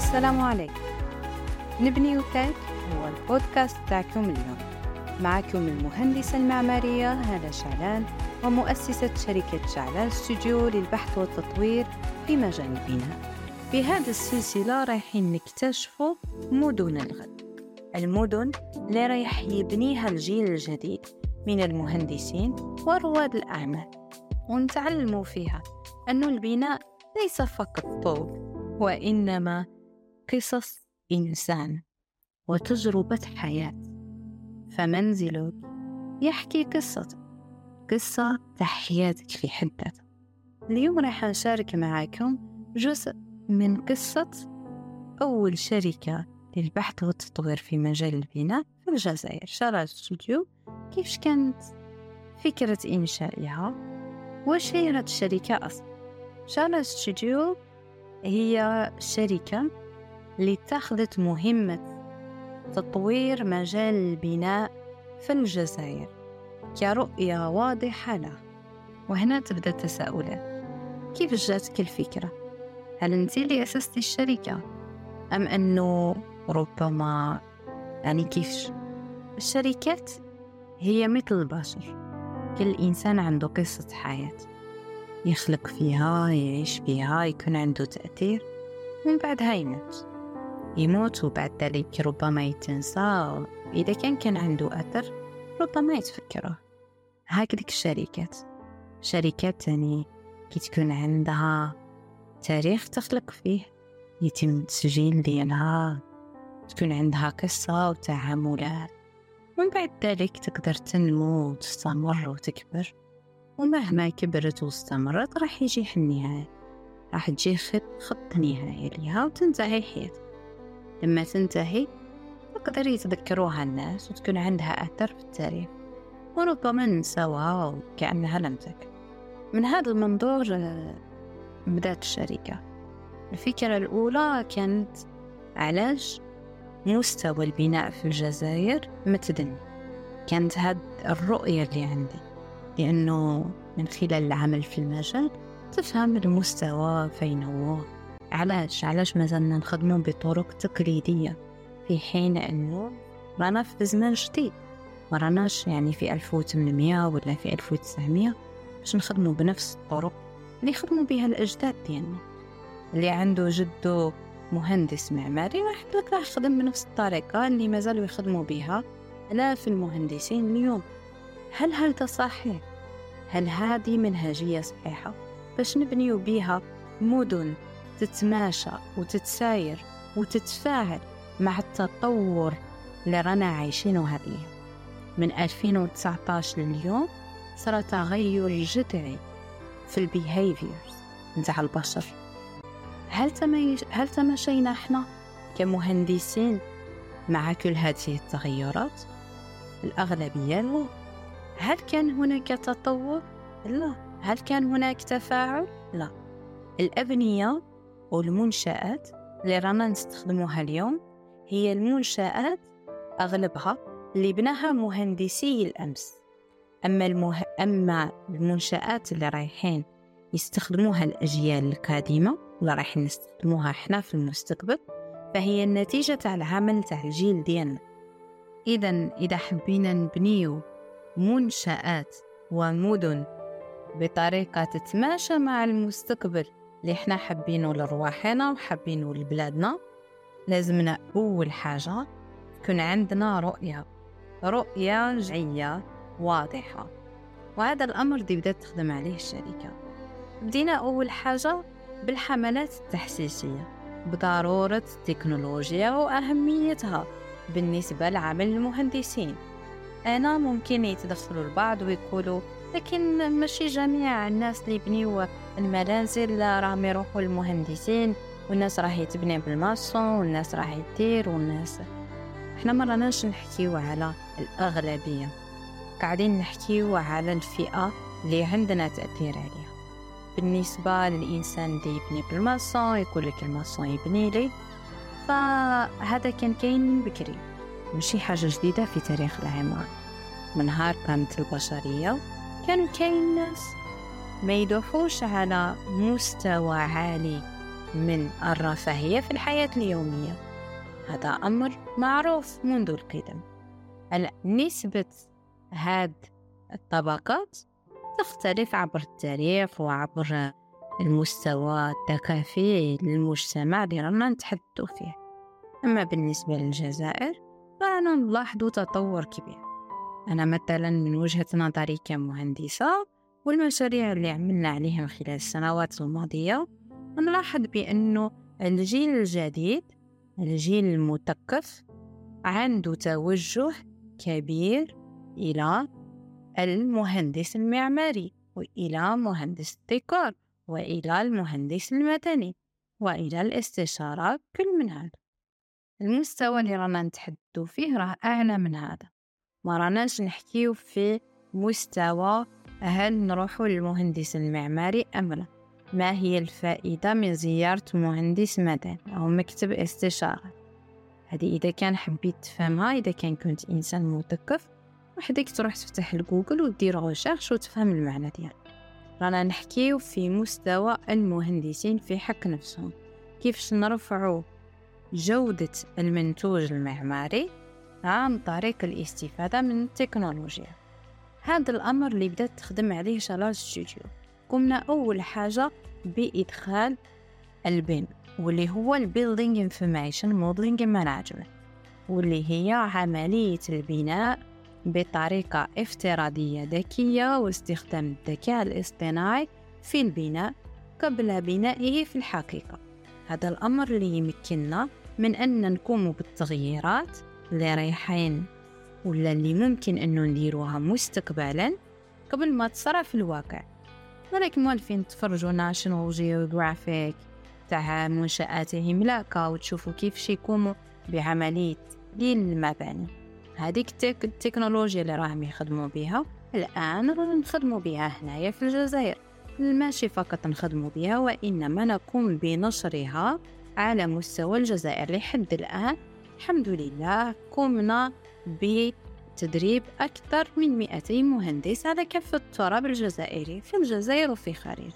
السلام عليكم. نبني وتك هو البودكاست تاعكم اليوم. معكم المهندسة المعمارية هالة شعلان ومؤسسة شركة شعلان استوديو للبحث والتطوير في مجال البناء في هذه السلسلة رايحين نكتشفوا مدن الغد. المدن اللي رايح يبنيها الجيل الجديد من المهندسين ورواد الأعمال. ونتعلموا فيها أن البناء ليس فقط طول وإنما قصص إنسان وتجربة حياة. فمنزلك يحكي قصتك قصة حياتك في حد ذاتها اليوم راح نشارك معكم جزء من قصة أول شركة للبحث والتطوير في مجال البناء في الجزائر. شارع ستوديو كيفش كانت فكرة إنشائها وش هي هاد الشركة أصلا؟ شارع ستوديو هي شركة اللي اتخذت مهمة تطوير مجال البناء في الجزائر. كرؤية واضحة له وهنا تبدأ التساؤلات. كيف جاتك الفكرة؟ هل أنت اللي أسستي الشركة؟ أم أنه ربما يعني كيفش؟ الشركات هي مثل البشر. كل إنسان عنده قصة حياة. يخلق فيها يعيش فيها يكون عنده تأثير. من بعدها يموت. يموت وبعد ذلك ربما يتنسى إذا كان كان عنده أثر ربما يتفكره. هكذا الشركات. شركات تاني كي تكون عندها تاريخ تخلق فيه يتم التسجيل ديالها تكون عندها قصة وتعاملات. ومن بعد ذلك تقدر تنمو وتستمر وتكبر. ومهما كبرت واستمرت راح يجي النهاية راح تجي خط خط نهاية لها وتنتهي حياتها. لما تنتهي تقدر يتذكروها الناس وتكون عندها أثر في التاريخ. وربما نساوها وكأنها لم تكن من هذا المنظور آه، بدأت الشركة. الفكرة الأولى كانت علاش مستوى البناء في الجزائر متدني. كانت هاد الرؤية اللي عندي. لأنه من خلال العمل في المجال تفهم المستوى فين هو. علاش؟ علاش مازلنا نخدمو بطرق تقليدية؟ في حين أنه رانا في زمان جديد ما راناش يعني في 1800 ولا في 1900 باش نخدمو بنفس الطرق اللي يخدموا بها الأجداد ديالنا اللي عنده جدو مهندس معماري راح لك راح يخدم بنفس الطريقة اللي مازالوا يخدموا بها آلاف المهندسين اليوم. هل هذا صحيح؟ هل هذه منهجية صحيحة باش نبنيو بيها مدن تتماشى وتتساير وتتفاعل مع التطور اللي رانا عايشينه هذه. من 2019 لليوم صار تغير جذري في البيهيفيرز نتاع البشر. هل تميش هل تماشينا إحنا كمهندسين مع كل هذه التغيرات؟ الأغلبية لا. هل كان هناك تطور؟ لا. هل كان هناك تفاعل؟ لا. الأبنية والمنشآت اللي رانا نستخدموها اليوم هي المنشآت أغلبها اللي بناها مهندسي الأمس. أما, المه... أما المنشآت اللي رايحين يستخدموها الأجيال القادمة ولا رايح نستخدموها إحنا في المستقبل فهي النتيجة تاع العمل تاع الجيل ديالنا. إذا إذا حبينا نبنيو منشآت ومدن بطريقة تتماشى مع المستقبل اللي إحنا حابينه لرواحنا وحابينه لبلادنا. لازمنا أول حاجة تكون عندنا رؤية رؤية جعية واضحة وهذا الأمر دي بدأت تخدم عليه الشركة. بدينا أول حاجة بالحملات التحسيسية بضرورة التكنولوجيا وأهميتها بالنسبة لعمل المهندسين. أنا ممكن يتدخلوا البعض ويقولوا لكن ماشي جميع الناس اللي يبنيو المنازل راهم يروحوا المهندسين والناس راح تبني بالماسون والناس راح يدير والناس إحنا ما راناش نحكيو على الأغلبية. قاعدين نحكيو على الفئة اللي عندنا تأثير عليها. بالنسبة للإنسان اللي يبني بالماسون يقول لك الماسون يبني لي فهذا كان كاين من بكري. ماشي حاجة جديدة في تاريخ العمارة. من نهار كانت البشرية كانوا كاين ناس ما يدوحوش على مستوى عالي من الرفاهية في الحياة اليومية. هذا أمر معروف منذ القدم. نسبة هاد الطبقات تختلف عبر التاريخ وعبر المستوى الثقافي للمجتمع اللي رانا نتحدث فيه. أما بالنسبة للجزائر فأنا نلاحظ تطور كبير. أنا مثلا من وجهة نظري كمهندسة والمشاريع اللي عملنا عليها خلال السنوات الماضية نلاحظ بأنه الجيل الجديد الجيل المثقف عنده توجه كبير إلى المهندس المعماري وإلى مهندس الديكور وإلى المهندس المدني وإلى الاستشارة كل من هذا. المستوى اللي رانا نتحدث فيه راه أعلى من هذا. ما راناش نحكيو في مستوى هل نروحوا للمهندس المعماري أم لا؟ ما هي الفائدة من زيارة مهندس مدني أو مكتب استشارة؟ هذه إذا كان حبيت تفهمها إذا كان كنت إنسان مثقف وحدك تروح تفتح الجوجل ودير recherche وتفهم المعنى ديالها رانا نحكيو في مستوى المهندسين في حق نفسهم. كيفاش نرفعوا جودة المنتوج المعماري؟ عن طريق الاستفادة من التكنولوجيا. هذا الأمر اللي بدأت تخدم عليه شلال ستوديو. قمنا أول حاجة بإدخال ال BIM واللي هو ال Building Information Modeling Management واللي هي عملية البناء بطريقة افتراضية ذكية واستخدام الذكاء الاصطناعي في البناء قبل بنائه في الحقيقة. هذا الأمر اللي يمكننا من أن نقوم بالتغييرات اللي رايحين ولا اللي ممكن أنه نديروها مستقبلا قبل ما تصرى في الواقع. ولكن موالفين تفرجوا National Geographic تاع منشآت عملاقة وتشوفوا كيف يقوموا بعملية للمباني. هذيك التكنولوجيا اللي راهم يخدموا بها الآن نخدموا بها هنايا في الجزائر. ماشي فقط نخدموا بها وإنما نقوم بنشرها على مستوى الجزائر لحد الآن. الحمد لله قمنا بتدريب أكثر من 200 مهندس على كافة التراب الجزائري في الجزائر وفي خارج.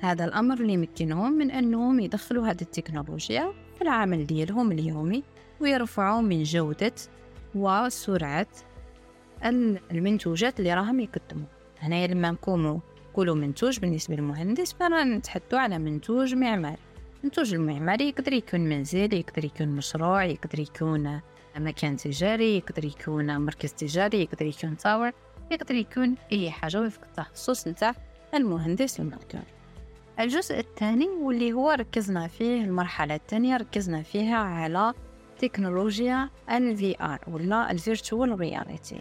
هذا الأمر اللي يمكنهم من أنهم يدخلوا هذه التكنولوجيا في العمل ديالهم اليومي ويرفعوا من جودة وسرعة المنتوجات اللي راهم يقدموا. هنا لما نقوموا نقولوا منتوج بالنسبة للمهندس فرانا نتحدثوا على منتوج معماري. المنتوج المعماري يقدر يكون منزل يقدر يكون مشروع يقدر يكون مكان تجاري يقدر يكون مركز تجاري يقدر يكون تاور يقدر يكون أي حاجة وفق التخصص نتاع المهندس المذكور الجزء الثاني واللي هو ركزنا فيه المرحلة الثانية ركزنا فيها على تكنولوجيا ال VR ولا ال Virtual Reality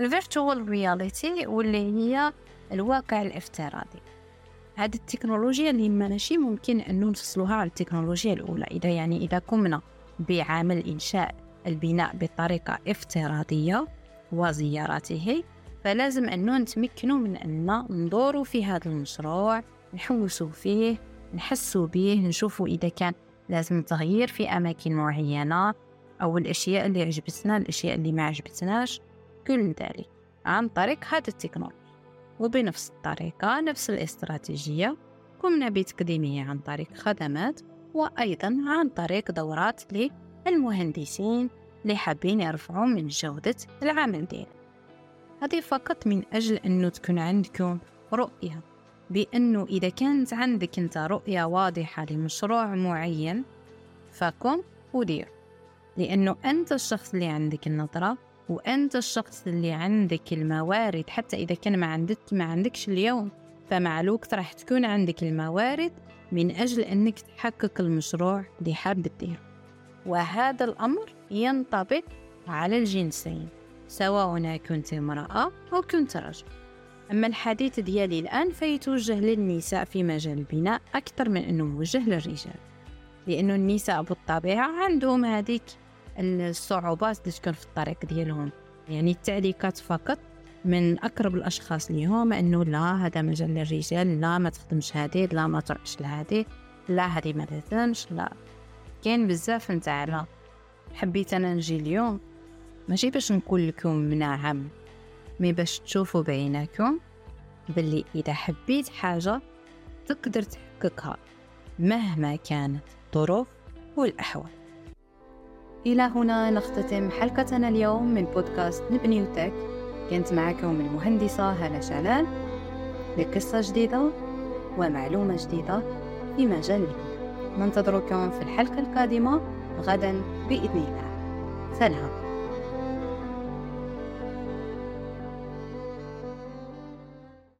ال Virtual Reality واللي هي الواقع الافتراضي. هذه التكنولوجيا اللي ماشي ممكن أن نفصلوها على التكنولوجيا الأولى. إذا يعني إذا قمنا بعمل إنشاء البناء بطريقة افتراضية وزيارته فلازم أنه نتمكنوا من أن ندوروا في هذا المشروع نحوسوا فيه نحسوا به نشوفوا إذا كان لازم تغيير في أماكن معينة أو الأشياء اللي عجبتنا الأشياء اللي ما عجبتناش كل ذلك عن طريق هذا التكنولوجيا. وبنفس الطريقة نفس الاستراتيجية قمنا بتقديمه عن طريق خدمات وأيضا عن طريق دورات للمهندسين اللي حابين يرفعوا من جودة العمل ديالهم هذه فقط من أجل أنه تكون عندكم رؤية بأنه إذا كانت عندك أنت رؤية واضحة لمشروع معين فقم ودير. لأنه أنت الشخص اللي عندك النظرة وأنت الشخص اللي عندك الموارد حتى إذا كان ما عندك ما عندكش اليوم فمع الوقت راح تكون عندك الموارد من أجل أنك تحقق المشروع اللي حاب تديره. وهذا الأمر ينطبق على الجنسين سواء كنت امرأة أو كنت رجل. أما الحديث ديالي الآن فيتوجه للنساء في مجال البناء أكثر من أنه موجه للرجال لأنه النساء بالطبيعة عندهم هذيك الصعوبات اللي تكون في الطريق ديالهم. يعني التعليقات فقط من أقرب الأشخاص ليهم أنه لا هذا مجال للرجال لا ما تخدمش هذه لا ما تروحش لهذه لا هذه ما لازمش لا. كاين بزاف نتاع حبيت أنا نجي اليوم ماشي باش نقول لكم نعم مي باش تشوفوا بعيناكم باللي إذا حبيت حاجة تقدر تحققها مهما كانت الظروف والأحوال. إلى هنا نختتم حلقتنا اليوم من بودكاست نبني وتك. كنت معكم المهندسة هالة شعلان لقصة جديدة ومعلومة جديدة في مجال ننتظركم في الحلقة القادمة غدا بإذن الله. سلام.